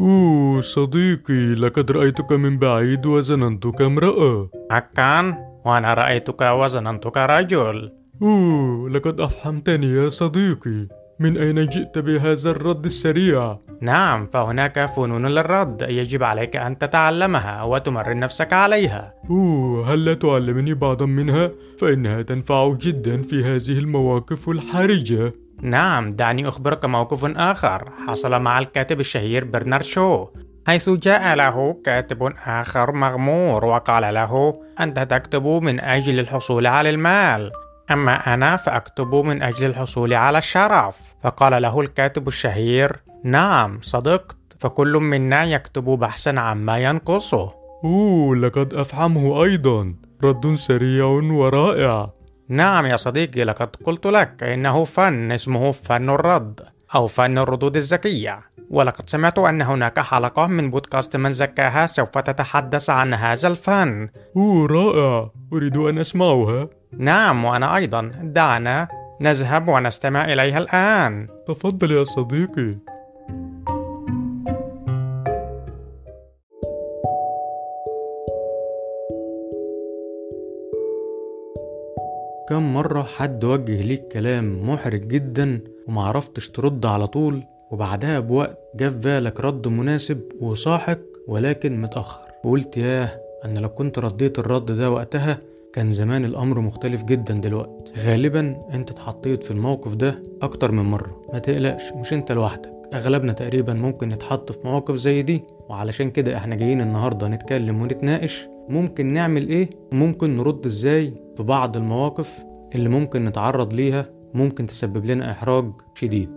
أوه صديقي لقد رأيتك من بعيد وظننتك امرأة. حقا وأنا رأيتك وظننتك رجل. أوه لقد أفحمتني يا صديقي. من أين جئت بهذا الرد السريع؟ نعم فهناك فنون للرد. يجب عليك أن تتعلمها وتمرن نفسك عليها. أوه هل لا تعلمني بعضا منها؟ فإنها تنفع جدا في هذه المواقف الحرجة. نعم دعني أخبرك موقف آخر. حصل مع الكاتب الشهير برنارد شو حيث جاء له كاتب آخر مغمور وقال له أنت تكتب من أجل الحصول على المال. أما أنا فأكتب من أجل الحصول على الشرف. فقال له الكاتب الشهير نعم صدقت. فكل منا يكتب بحثا عما ينقصه. أوه لقد أفحمه أيضا. رد سريع ورائع. نعم يا صديقي لقد قلت لك إنه فن اسمه فن الرد أو فن الردود الذكية. ولقد سمعت أن هناك حلقة من بودكاست من زكاها سوف تتحدث عن هذا الفن. أوه رائع. أريد أن أسمعها. نعم وأنا أيضا. دعنا نذهب ونستمع إليها الآن. تفضل يا صديقي. كم مرة حد وجه ليك كلام محرج جدا ومعرفتش ترد على طول وبعدها بوقت جه في بالك رد مناسب وصاحك ولكن متأخر. وقلت ياه أنا لو كنت رديت الرد ده وقتها كان زمان الأمر مختلف جدا دلوقتي. غالبا أنت اتحطيت في الموقف ده أكتر من مرة. ما تقلقش مش أنت لوحدك. أغلبنا تقريبا ممكن نتحط في مواقف زي دي وعلشان كده إحنا جايين النهاردة نتكلم ونتناقش ممكن نعمل إيه؟ وممكن نرد إزاي في بعض المواقف اللي ممكن نتعرض ليها ممكن تسبب لنا إحراج شديد.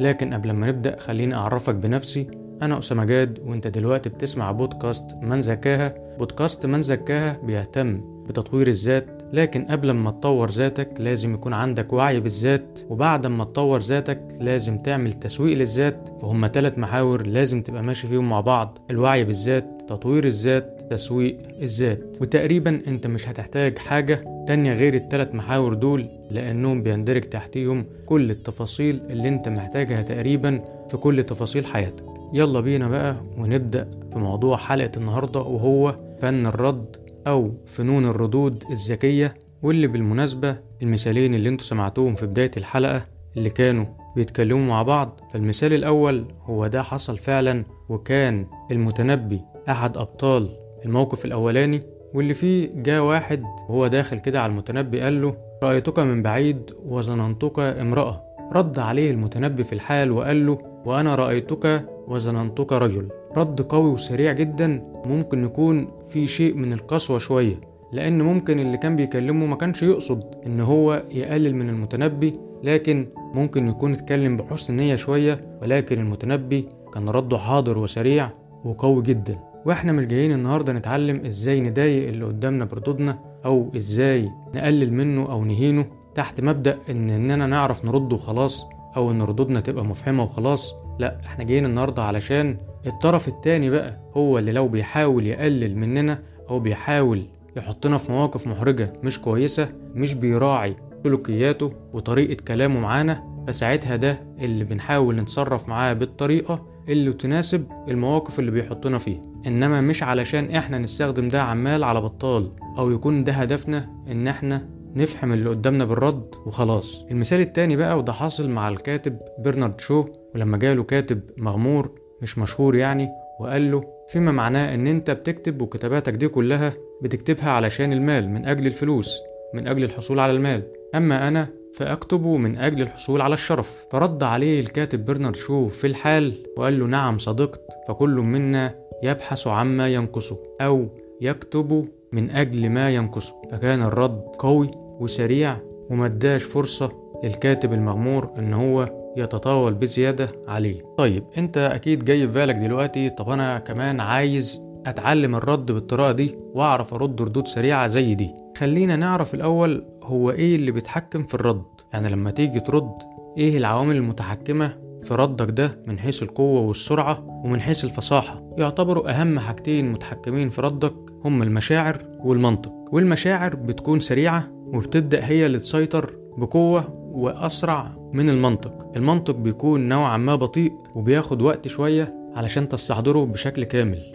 لكن قبل ما نبدأ خليني أعرفك بنفسي. أنا أسامة جاد وأنت دلوقتي بتسمع بودكاست من زكاها. بودكاست من زكاها بيهتم بتطوير الذات لكن قبل ما تطور ذاتك لازم يكون عندك وعي بالذات. وبعد ما تطور ذاتك لازم تعمل تسويق للذات. فهم ثلاث محاور لازم تبقى ماشي فيهم مع بعض. الوعي بالذات تطوير الذات تسويق الذات. وتقريبا أنت مش هتحتاج حاجة تانية غير التلات محاور دول لأنهم بيندرج تحتيهم كل التفاصيل اللي أنت محتاجها تقريبا في كل تفاصيل حياتك. يلا بينا بقى ونبدأ في موضوع حلقة النهاردة وهو فن الرد أو فنون الردود الذكية واللي بالمناسبة المثالين اللي أنتوا سمعتوهم في بداية الحلقة اللي كانوا بيتكلموا مع بعض. فالمثال الأول هو ده حصل فعلا وكان المتنبي أحد أبطال الموقف الأولاني واللي فيه جاء واحد وهو داخل كده على المتنبي قال له رأيتك من بعيد وظننتك امرأة. رد عليه المتنبي في الحال وقال له وأنا رأيتك وظننتك رجل. رد قوي وسريع جدا ممكن يكون في شيء من القسوة شوية لأن ممكن اللي كان بيكلمه ما كانش يقصد إن هو يقلل من المتنبي لكن ممكن يكون اتكلم بحسن نية شوية ولكن المتنبي كان رده حاضر وسريع وقوي جدا. وإحنا مش جايين النهاردة نتعلم إزاي نضايق اللي قدامنا بردودنا أو إزاي نقلل منه أو نهينه تحت مبدأ إن إننا نعرف نرد وخلاص أو إن ردودنا تبقى مفحمة وخلاص. لأ إحنا جايين النهاردة علشان الطرف التاني بقى هو اللي لو بيحاول يقلل مننا أو بيحاول يحطنا في مواقف محرجة مش كويسة مش بيراعي سلوكياته وطريقة كلامه معانا فساعتها ده اللي بنحاول نتصرف معاه بالطريقة اللي تناسب المواقف اللي بيحطنا فيها. إنما مش علشان إحنا نستخدم ده عمال على بطال أو يكون ده هدفنا إن إحنا نفهم اللي قدامنا بالرد وخلاص. المثال التاني بقى وده حاصل مع الكاتب برنارد شو ولما جاله كاتب مغمور مش مشهور يعني وقال له فيما معناه إن أنت بتكتب وكتاباتك دي كلها بتكتبها علشان المال من أجل الفلوس من أجل الحصول على المال. أما أنا فأكتب من أجل الحصول على الشرف. فرد عليه الكاتب برنارد شو في الحال وقال له نعم صدقت. فكل منا يبحث عما ينقصه أو يكتب من أجل ما ينقصه. فكان الرد قوي وسريع ومداش فرصة للكاتب المغمور إن هو يتطاول بزيادة عليه. طيب أنت أكيد جاي في بالك دلوقتي. طب أنا كمان عايز أتعلم الرد بالطريقة دي وأعرف أرد ردود سريعة زي دي. خلينا نعرف الأول هو إيه اللي بيتحكم في الرد؟ يعني لما تيجي ترد إيه العوامل المتحكمة في ردك ده من حيث القوة والسرعة ومن حيث الفصاحة؟ يعتبروا أهم حاجتين متحكمين في ردك هم المشاعر والمنطق. والمشاعر بتكون سريعة وبتبدأ هي اللي تسيطر بقوة وأسرع من المنطق. المنطق بيكون نوعا ما بطيء وبياخد وقت شوية علشان تستحضره بشكل كامل.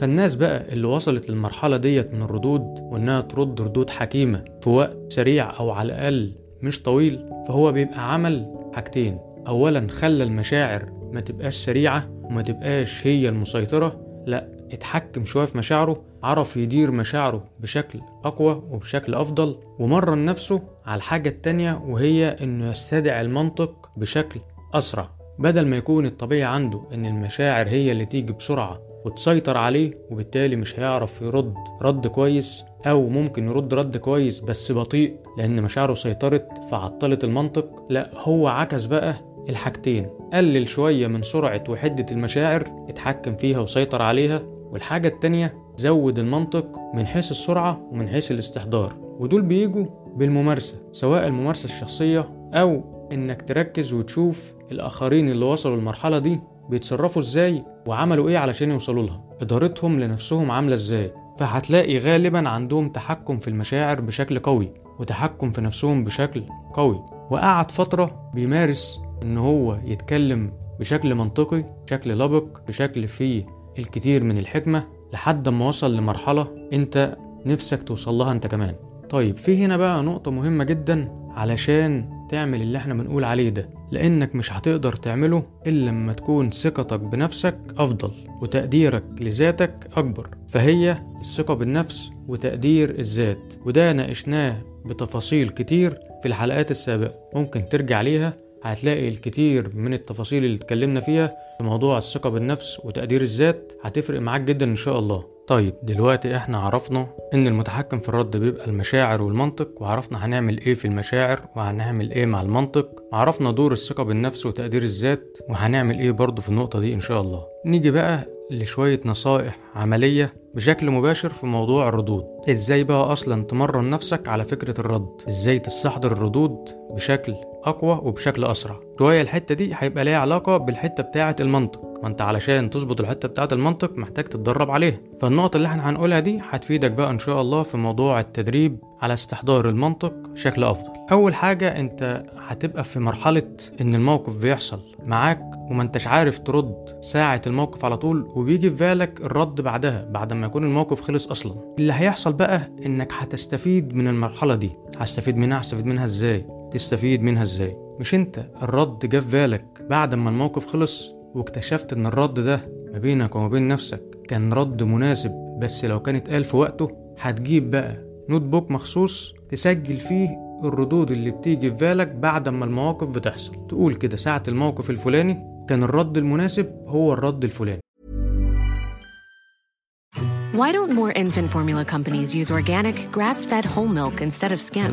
فالناس بقى اللي وصلت للمرحلة ديت من الردود وإنها ترد ردود حكيمة في وقت سريع أو على الأقل مش طويل فهو بيبقى عمل حاجتين. أولا خلى المشاعر ما تبقاش سريعة وما تبقاش هي المسيطرة لأ اتحكم شوية في مشاعره عرف يدير مشاعره بشكل أقوى وبشكل أفضل ومرن نفسه على الحاجة التانية وهي إنه يستدعي المنطق بشكل أسرع. بدل ما يكون الطبيعي عنده إن المشاعر هي اللي تيجي بسرعة وتسيطر عليه وبالتالي مش هيعرف يرد رد كويس أو ممكن يرد رد كويس بس بطيء لأن مشاعره سيطرت فعطلت المنطق. لا هو عكس بقى الحاجتين. قلل شوية من سرعة وحدة المشاعر اتحكم فيها وسيطر عليها والحاجة التانية زود المنطق من حيث السرعة ومن حيث الاستحضار. ودول بيجوا بالممارسة سواء الممارسة الشخصية أو إنك تركز وتشوف الآخرين اللي وصلوا المرحلة دي بيتصرفوا إزاي وعملوا إيه علشان يوصلوا لها؟ إدارتهم لنفسهم عاملة إزاي؟ فهتلاقي غالبا عندهم تحكم في المشاعر بشكل قوي وتحكم في نفسهم بشكل قوي. وقعد فترة بيمارس إن هو يتكلم بشكل منطقي بشكل لبق بشكل فيه الكتير من الحكمة لحد ما وصل لمرحلة أنت نفسك توصل لها أنت كمان. طيب في هنا بقى نقطة مهمة جدا علشان تعمل اللي إحنا بنقول عليه ده لأنك مش هتقدر تعمله إلا لما تكون ثقتك بنفسك أفضل وتقديرك لذاتك أكبر. فهي الثقة بالنفس وتقدير الذات وده ناقشناه بتفاصيل كتير في الحلقات السابقة. ممكن ترجع ليها هتلاقي الكتير من التفاصيل اللي اتكلمنا فيها في موضوع الثقة بالنفس وتقدير الذات. هتفرق معاك جدا إن شاء الله. طيب دلوقتي إحنا عرفنا إن المتحكم في الرد بيبقى المشاعر والمنطق وعرفنا هنعمل إيه في المشاعر وهنعمل إيه مع المنطق. وعرفنا دور الثقة بالنفس وتقدير الذات وهنعمل إيه برضه في النقطة دي إن شاء الله. نيجي بقى لشوية نصائح عملية بشكل مباشر في موضوع الردود. إزاي بقى أصلا تمرن نفسك على فكرة الرد؟ إزاي تستحضر الردود بشكل أقوى وبشكل أسرع. شوية الحتة دي هيبقى ليها علاقة بالحتة بتاعة المنطق. ما أنت علشان تظبط الحتة بتاعة المنطق محتاج تتدرب عليها. فالنقطة اللي إحنا هنقولها دي هتفيدك بقى إن شاء الله في موضوع التدريب على استحضار المنطق بشكل أفضل. أول حاجة أنت هتبقى في مرحلة إن الموقف بيحصل معاك وما أنتش عارف ترد ساعة الموقف على طول وبيجي في بالك الرد بعدها بعد ما يكون الموقف خلص أصلا. اللي هيحصل بقى إنك هتستفيد من المرحلة دي. هستفيد منها؟ هستفيد منها إزاي؟ تستفيد منها إزاي؟ مش أنت الرد جه في بالك بعد ما الموقف خلص واكتشفت إن الرد ده ما بينك وما بين نفسك كان رد مناسب بس لو كان اتقال في وقته هتجيب بقى notebook مخصوص تسجل فيه الردود اللي بتيجي في بالك بعد ما المواقف بتحصل. تقول كده ساعة الموقف الفلاني كان الرد المناسب هو الرد الفلاني. Why don't more infant formula companies use organic, grass fed whole milk instead of skim?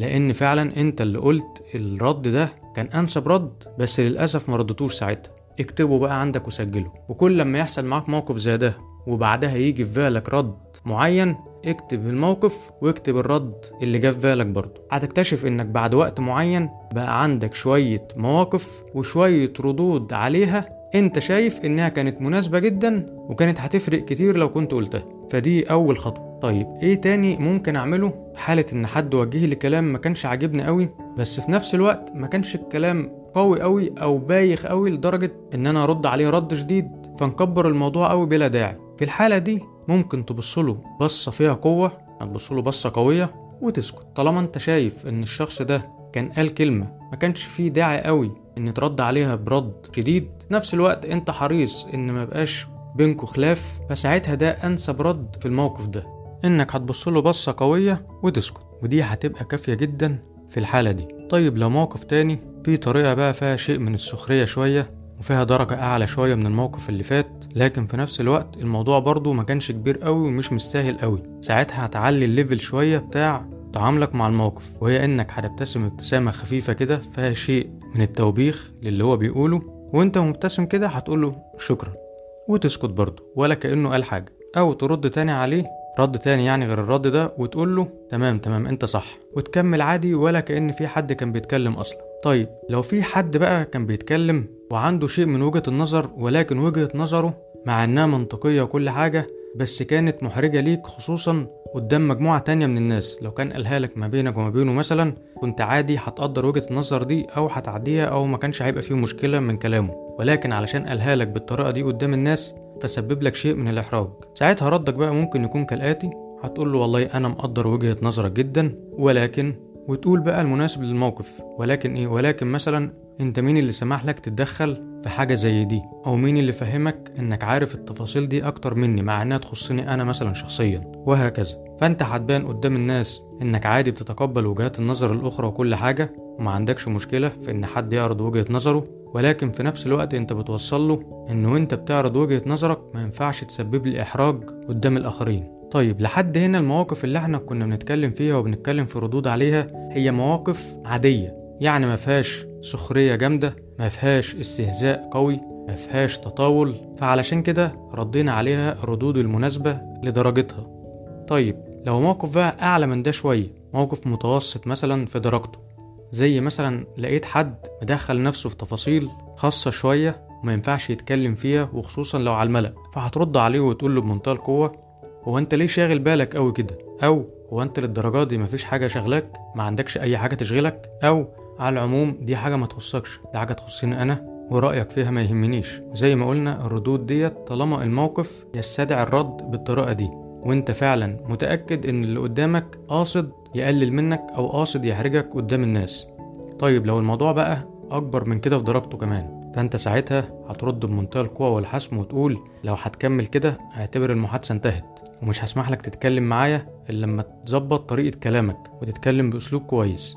لأن فعلا أنت اللي قلت الرد ده كان أنسب رد بس للأسف ما ردتوش ساعتها. اكتبه بقى عندك وسجله. وكل لما يحصل معاك موقف زي ده وبعدها يجي في بالك رد معين اكتب الموقف واكتب الرد اللي جه في بالك برضه. هتكتشف إنك بعد وقت معين بقى عندك شوية مواقف وشوية ردود عليها أنت شايف إنها كانت مناسبة جدا وكانت هتفرق كتير لو كنت قلتها. فدي أول خطوة. طيب إيه تاني ممكن أعمله؟ في حالة إن حد وجه لي كلام ما كانش عاجبني قوي بس في نفس الوقت ما كانش الكلام قوي قوي أو بايخ قوي لدرجة إن أنا أرد عليه رد شديد فنكبر الموضوع قوي بلا داعي. في الحالة دي ممكن تبصله بصة فيها قوة تبصله بصة قوية وتسكت. طالما أنت شايف إن الشخص ده كان قال كلمة ما كانش فيه داعي قوي إن ترد عليها برد شديد نفس الوقت أنت حريص إن ما يبقاش بينكوا خلاف فساعتها ده أنسب رد في الموقف ده. إنك هتبصله بصة قوية وتسكت ودي هتبقى كافية جدا في الحالة دي. طيب لو موقف تاني في طريقة بقى فيها شيء من السخرية شوية وفيها درجة أعلى شوية من الموقف اللي فات لكن في نفس الوقت الموضوع برضو ما كانش كبير قوي ومش مستاهل قوي. ساعتها هتعلي الليفل شوية بتاع تعاملك مع الموقف وهي إنك هتبتسم ابتسامة خفيفة كده فيها شيء من التوبيخ للي هو بيقوله وأنت مبتسم كده هتقوله شكرا وتسكت برضه ولا كأنه قال حاجة أو ترد تاني عليه رد تاني يعني غير الرد ده وتقول له تمام تمام انت صح. وتكمل عادي ولا كأن في حد كان بيتكلم أصلا. طيب لو في حد بقى كان بيتكلم وعنده شيء من وجهة النظر ولكن وجهة نظره مع إنها منطقية وكل حاجة بس كانت محرجة ليك خصوصا قدام مجموعة تانية من الناس. لو كان قالها لك ما بينك وما بينه مثلا كنت عادي هتقدر وجهة النظر دي أو هتعديها أو ما كانش هيبقى فيه مشكلة من كلامه. ولكن علشان قالها لك بالطريقة دي قدام الناس فسبب لك شيء من الإحراج. ساعتها ردك بقى ممكن يكون كالآتي هتقول له والله أنا مقدر وجهة نظرك جدا ولكن وتقول بقى المناسب للموقف. ولكن إيه؟ ولكن مثلا أنت مين اللي سمح لك تتدخل في حاجة زي دي؟ أو مين اللي فهمك إنك عارف التفاصيل دي أكتر مني مع إنها تخصني أنا مثلا شخصيا وهكذا. فأنت هتبان قدام الناس إنك عادي بتتقبل وجهات النظر الأخرى وكل حاجة وما عندكش مشكلة في إن حد يعرض وجهة نظره ولكن في نفس الوقت أنت بتوصل له ان وأنت بتعرض وجهة نظرك ما ينفعش تسبب لي إحراج قدام الآخرين. طيب لحد هنا المواقف اللي إحنا كنا بنتكلم فيها وبنتكلم في ردود عليها هي مواقف عادية يعني ما فيهاش سخرية جامدة ما فيهاش استهزاء قوي ما فيهاش تطاول. فعلشان كده ردينا عليها الردود المناسبة لدرجتها. طيب لو موقف بقى أعلى من ده شوية موقف متوسط مثلا في درجته زي مثلا لقيت حد مدخل نفسه في تفاصيل خاصة شوية وما ينفعش يتكلم فيها وخصوصا لو على الملأ فهترد عليه وتقول له بمنتهى القوة هو أنت ليه شاغل بالك قوي كده؟ أو هو أنت للدرجة دي مفيش حاجة شغلاك ما عندكش أي حاجة تشغلك؟ أو على العموم دي حاجة ما تخصكش دي حاجة تخصني أنا ورأيك فيها ما يهمنيش. زي ما قلنا الردود ديت طالما الموقف يستدعي الرد بالطريقة دي وأنت فعلا متأكد إن اللي قدامك قاصد يقلل منك أو قاصد يحرجك قدام الناس. طيب لو الموضوع بقى أكبر من كده في درجته كمان فأنت ساعتها هترد بمنتهى القوة والحسم وتقول لو هتكمل كده اعتبر المحادثة انتهت. ومش هسمح لك تتكلم معايا إلا لما تظبط طريقة كلامك وتتكلم بأسلوب كويس.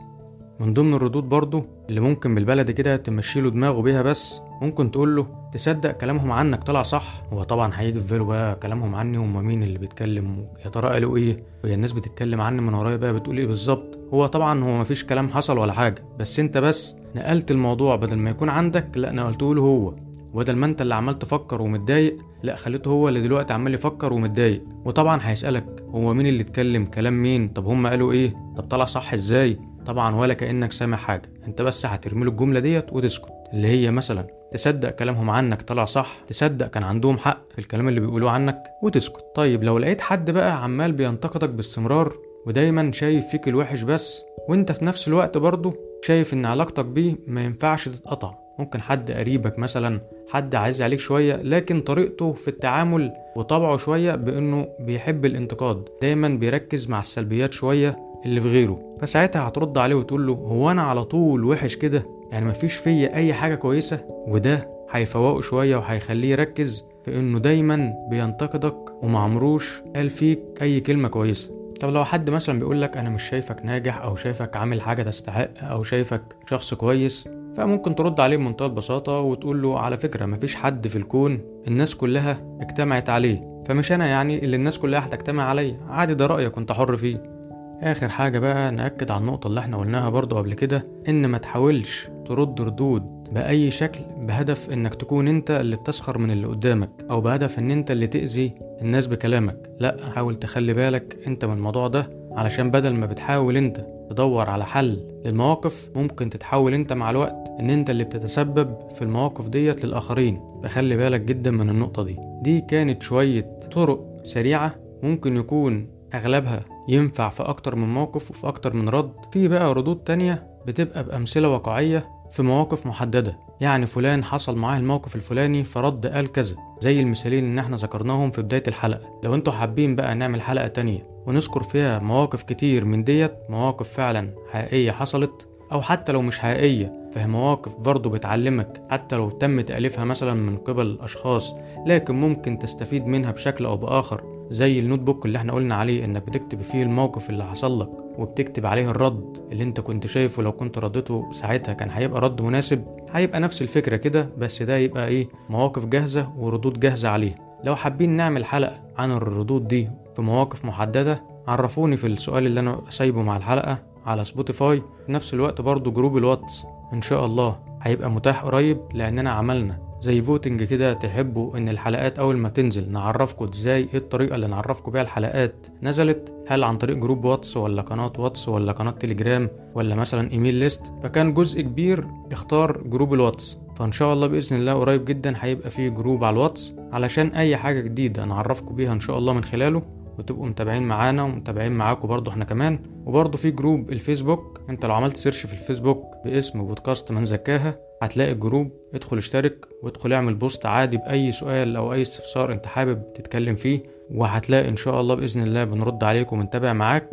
من ضمن الردود برضو اللي ممكن بالبلدي كده تمشيله دماغه بيها بس ممكن تقول له تصدق كلامهم عنك طلع صح؟ هو طبعا هيجي في باله بقى كلامهم عني هم مين اللي بيتكلم يا ترى قالوا إيه؟ وهي الناس بتتكلم عني من ورايا بقى بتقول إيه بالظبط؟ هو طبعا هو مفيش كلام حصل ولا حاجة بس أنت بس نقلت الموضوع بدل ما يكون عندك لا نقلته له هو. وبدل ما أنت اللي عمال تفكر ومتضايق لا خليته هو اللي دلوقتي عمال يفكر ومتضايق. وطبعا هيسألك هو مين اللي اتكلم؟ كلام مين؟ طب هم قالوا إيه؟ طب طلع صح إزاي؟ طبعا ولا كأنك سامع حاجة. أنت بس هترمي له الجملة ديت وتسكت. اللي هي مثلا تصدق كلامهم عنك طلع صح تصدق كان عندهم حق في الكلام اللي بيقولوه عنك وتسكت. طيب لو لقيت حد بقى عمال بينتقدك باستمرار ودايما شايف فيك الوحش بس وأنت في نفس الوقت برضه شايف إن علاقتك بيه ما ينفعش تتقطع. ممكن حد قريبك مثلا حد عايز عليك شوية لكن طريقته في التعامل وطبعه شوية بإنه بيحب الانتقاد. دايما بيركز مع السلبيات شوية اللي في غيره. فساعتها هترد عليه وتقول له هو أنا على طول وحش كده؟ يعني مفيش فيا أي حاجة كويسة؟ وده هيفوقه شوية وهيخليه يركز في إنه دايما بينتقدك ومعمروش قال فيك أي كلمة كويسة. طب لو حد مثلا بيقول لك أنا مش شايفك ناجح أو شايفك عامل حاجة تستحق أو شايفك شخص كويس. فممكن ترد عليه بمنتهى البساطة وتقول له على فكرة مفيش حد في الكون الناس كلها اجتمعت عليه. فمش أنا يعني اللي الناس كلها هتجتمع عليه عادي ده رأيك وأنت حر فيه. آخر حاجة بقى نأكد على النقطة اللي إحنا قلناها برضو قبل كده إن ما تحاولش ترد ردود بأي شكل بهدف إنك تكون أنت اللي بتسخر من اللي قدامك أو بهدف إن أنت اللي تأذي الناس بكلامك. لأ حاول تخلي بالك أنت من الموضوع ده علشان بدل ما بتحاول أنت تدور على حل للمواقف ممكن تتحول أنت مع الوقت إن أنت اللي بتتسبب في المواقف ديت للآخرين. فخلي بالك جدا من النقطة دي. دي كانت شوية طرق سريعة ممكن يكون أغلبها ينفع في أكتر من موقف وفي أكتر من رد. في بقى ردود تانية بتبقى بأمثلة واقعية في مواقف محددة. يعني فلان حصل معاه الموقف الفلاني فرد قال كذا زي المثالين اللي إحنا ذكرناهم في بداية الحلقة. لو أنتوا حابين بقى نعمل حلقة تانية ونذكر فيها مواقف كتير من ديت مواقف فعلا حقيقية حصلت أو حتى لو مش حقيقية فهي مواقف برضه بتعلمك. حتى لو تم تأليفها مثلا من قبل أشخاص لكن ممكن تستفيد منها بشكل أو بآخر. زي النوت بوك اللي إحنا قلنا عليه انك بتكتب فيه الموقف اللي حصل لك وبتكتب عليه الرد اللي انت كنت شايفه لو كنت رديته ساعتها كان هيبقى رد مناسب هيبقى نفس الفكرة كده بس ده يبقى إيه مواقف جاهزة وردود جاهزة عليه لو حابين نعمل حلقة عن الردود دي في مواقف محددة عرفوني في السؤال اللي أنا سايبه مع الحلقة على Spotify. في نفس الوقت برضو group الواتس إن شاء الله هيبقى متاح قريب لأننا عملنا زي voting كده تحبوا إن الحلقات أول ما تنزل نعرفكم إزاي إيه الطريقة اللي نعرفكم بيها الحلقات؟ نزلت؟ هل عن طريق group واتس ولا قناة واتس ولا قناة تليجرام ولا مثلا email list فكان جزء كبير اختار group الواتس. فإن شاء الله بإذن الله قريب جدا هيبقى فيه group على الواتس. علشان أي حاجة جديدة نعرفكم بيها إن شاء الله من خلاله. وتبقوا متابعين معانا ومتابعين معاكم برضو إحنا كمان. وبرضو في group ال Facebook انت لو عملت search في الفيسبوك باسم بودكاست من زكاها هتلاقي ال group. ادخل اشترك وادخل اعمل post عادي بأي سؤال أو أي استفسار انت حابب تتكلم فيه وهتلاقي إن شاء الله بإذن الله بنرد عليك وبنتابع معاك.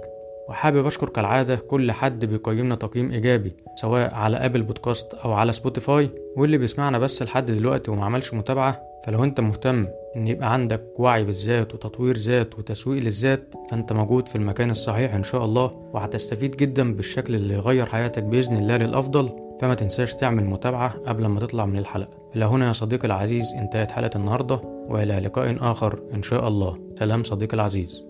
وحابب أشكر كالعادة كل حد بيقيمنا تقييم إيجابي سواء على Apple Podcast أو على Spotify واللي بيسمعنا بس لحد دلوقتي وما عملش متابعة. فلو أنت مهتم إن يبقى عندك وعي بالذات وتطوير ذات وتسويق للذات فأنت موجود في المكان الصحيح إن شاء الله وهتستفيد جدا بالشكل اللي يغير حياتك بإذن الله للأفضل. فما تنساش تعمل متابعة قبل ما تطلع من الحلقة. إلى هنا يا صديقي العزيز انتهت حلقة النهاردة وإلى لقاء آخر إن شاء الله. سلام صديقي العزيز.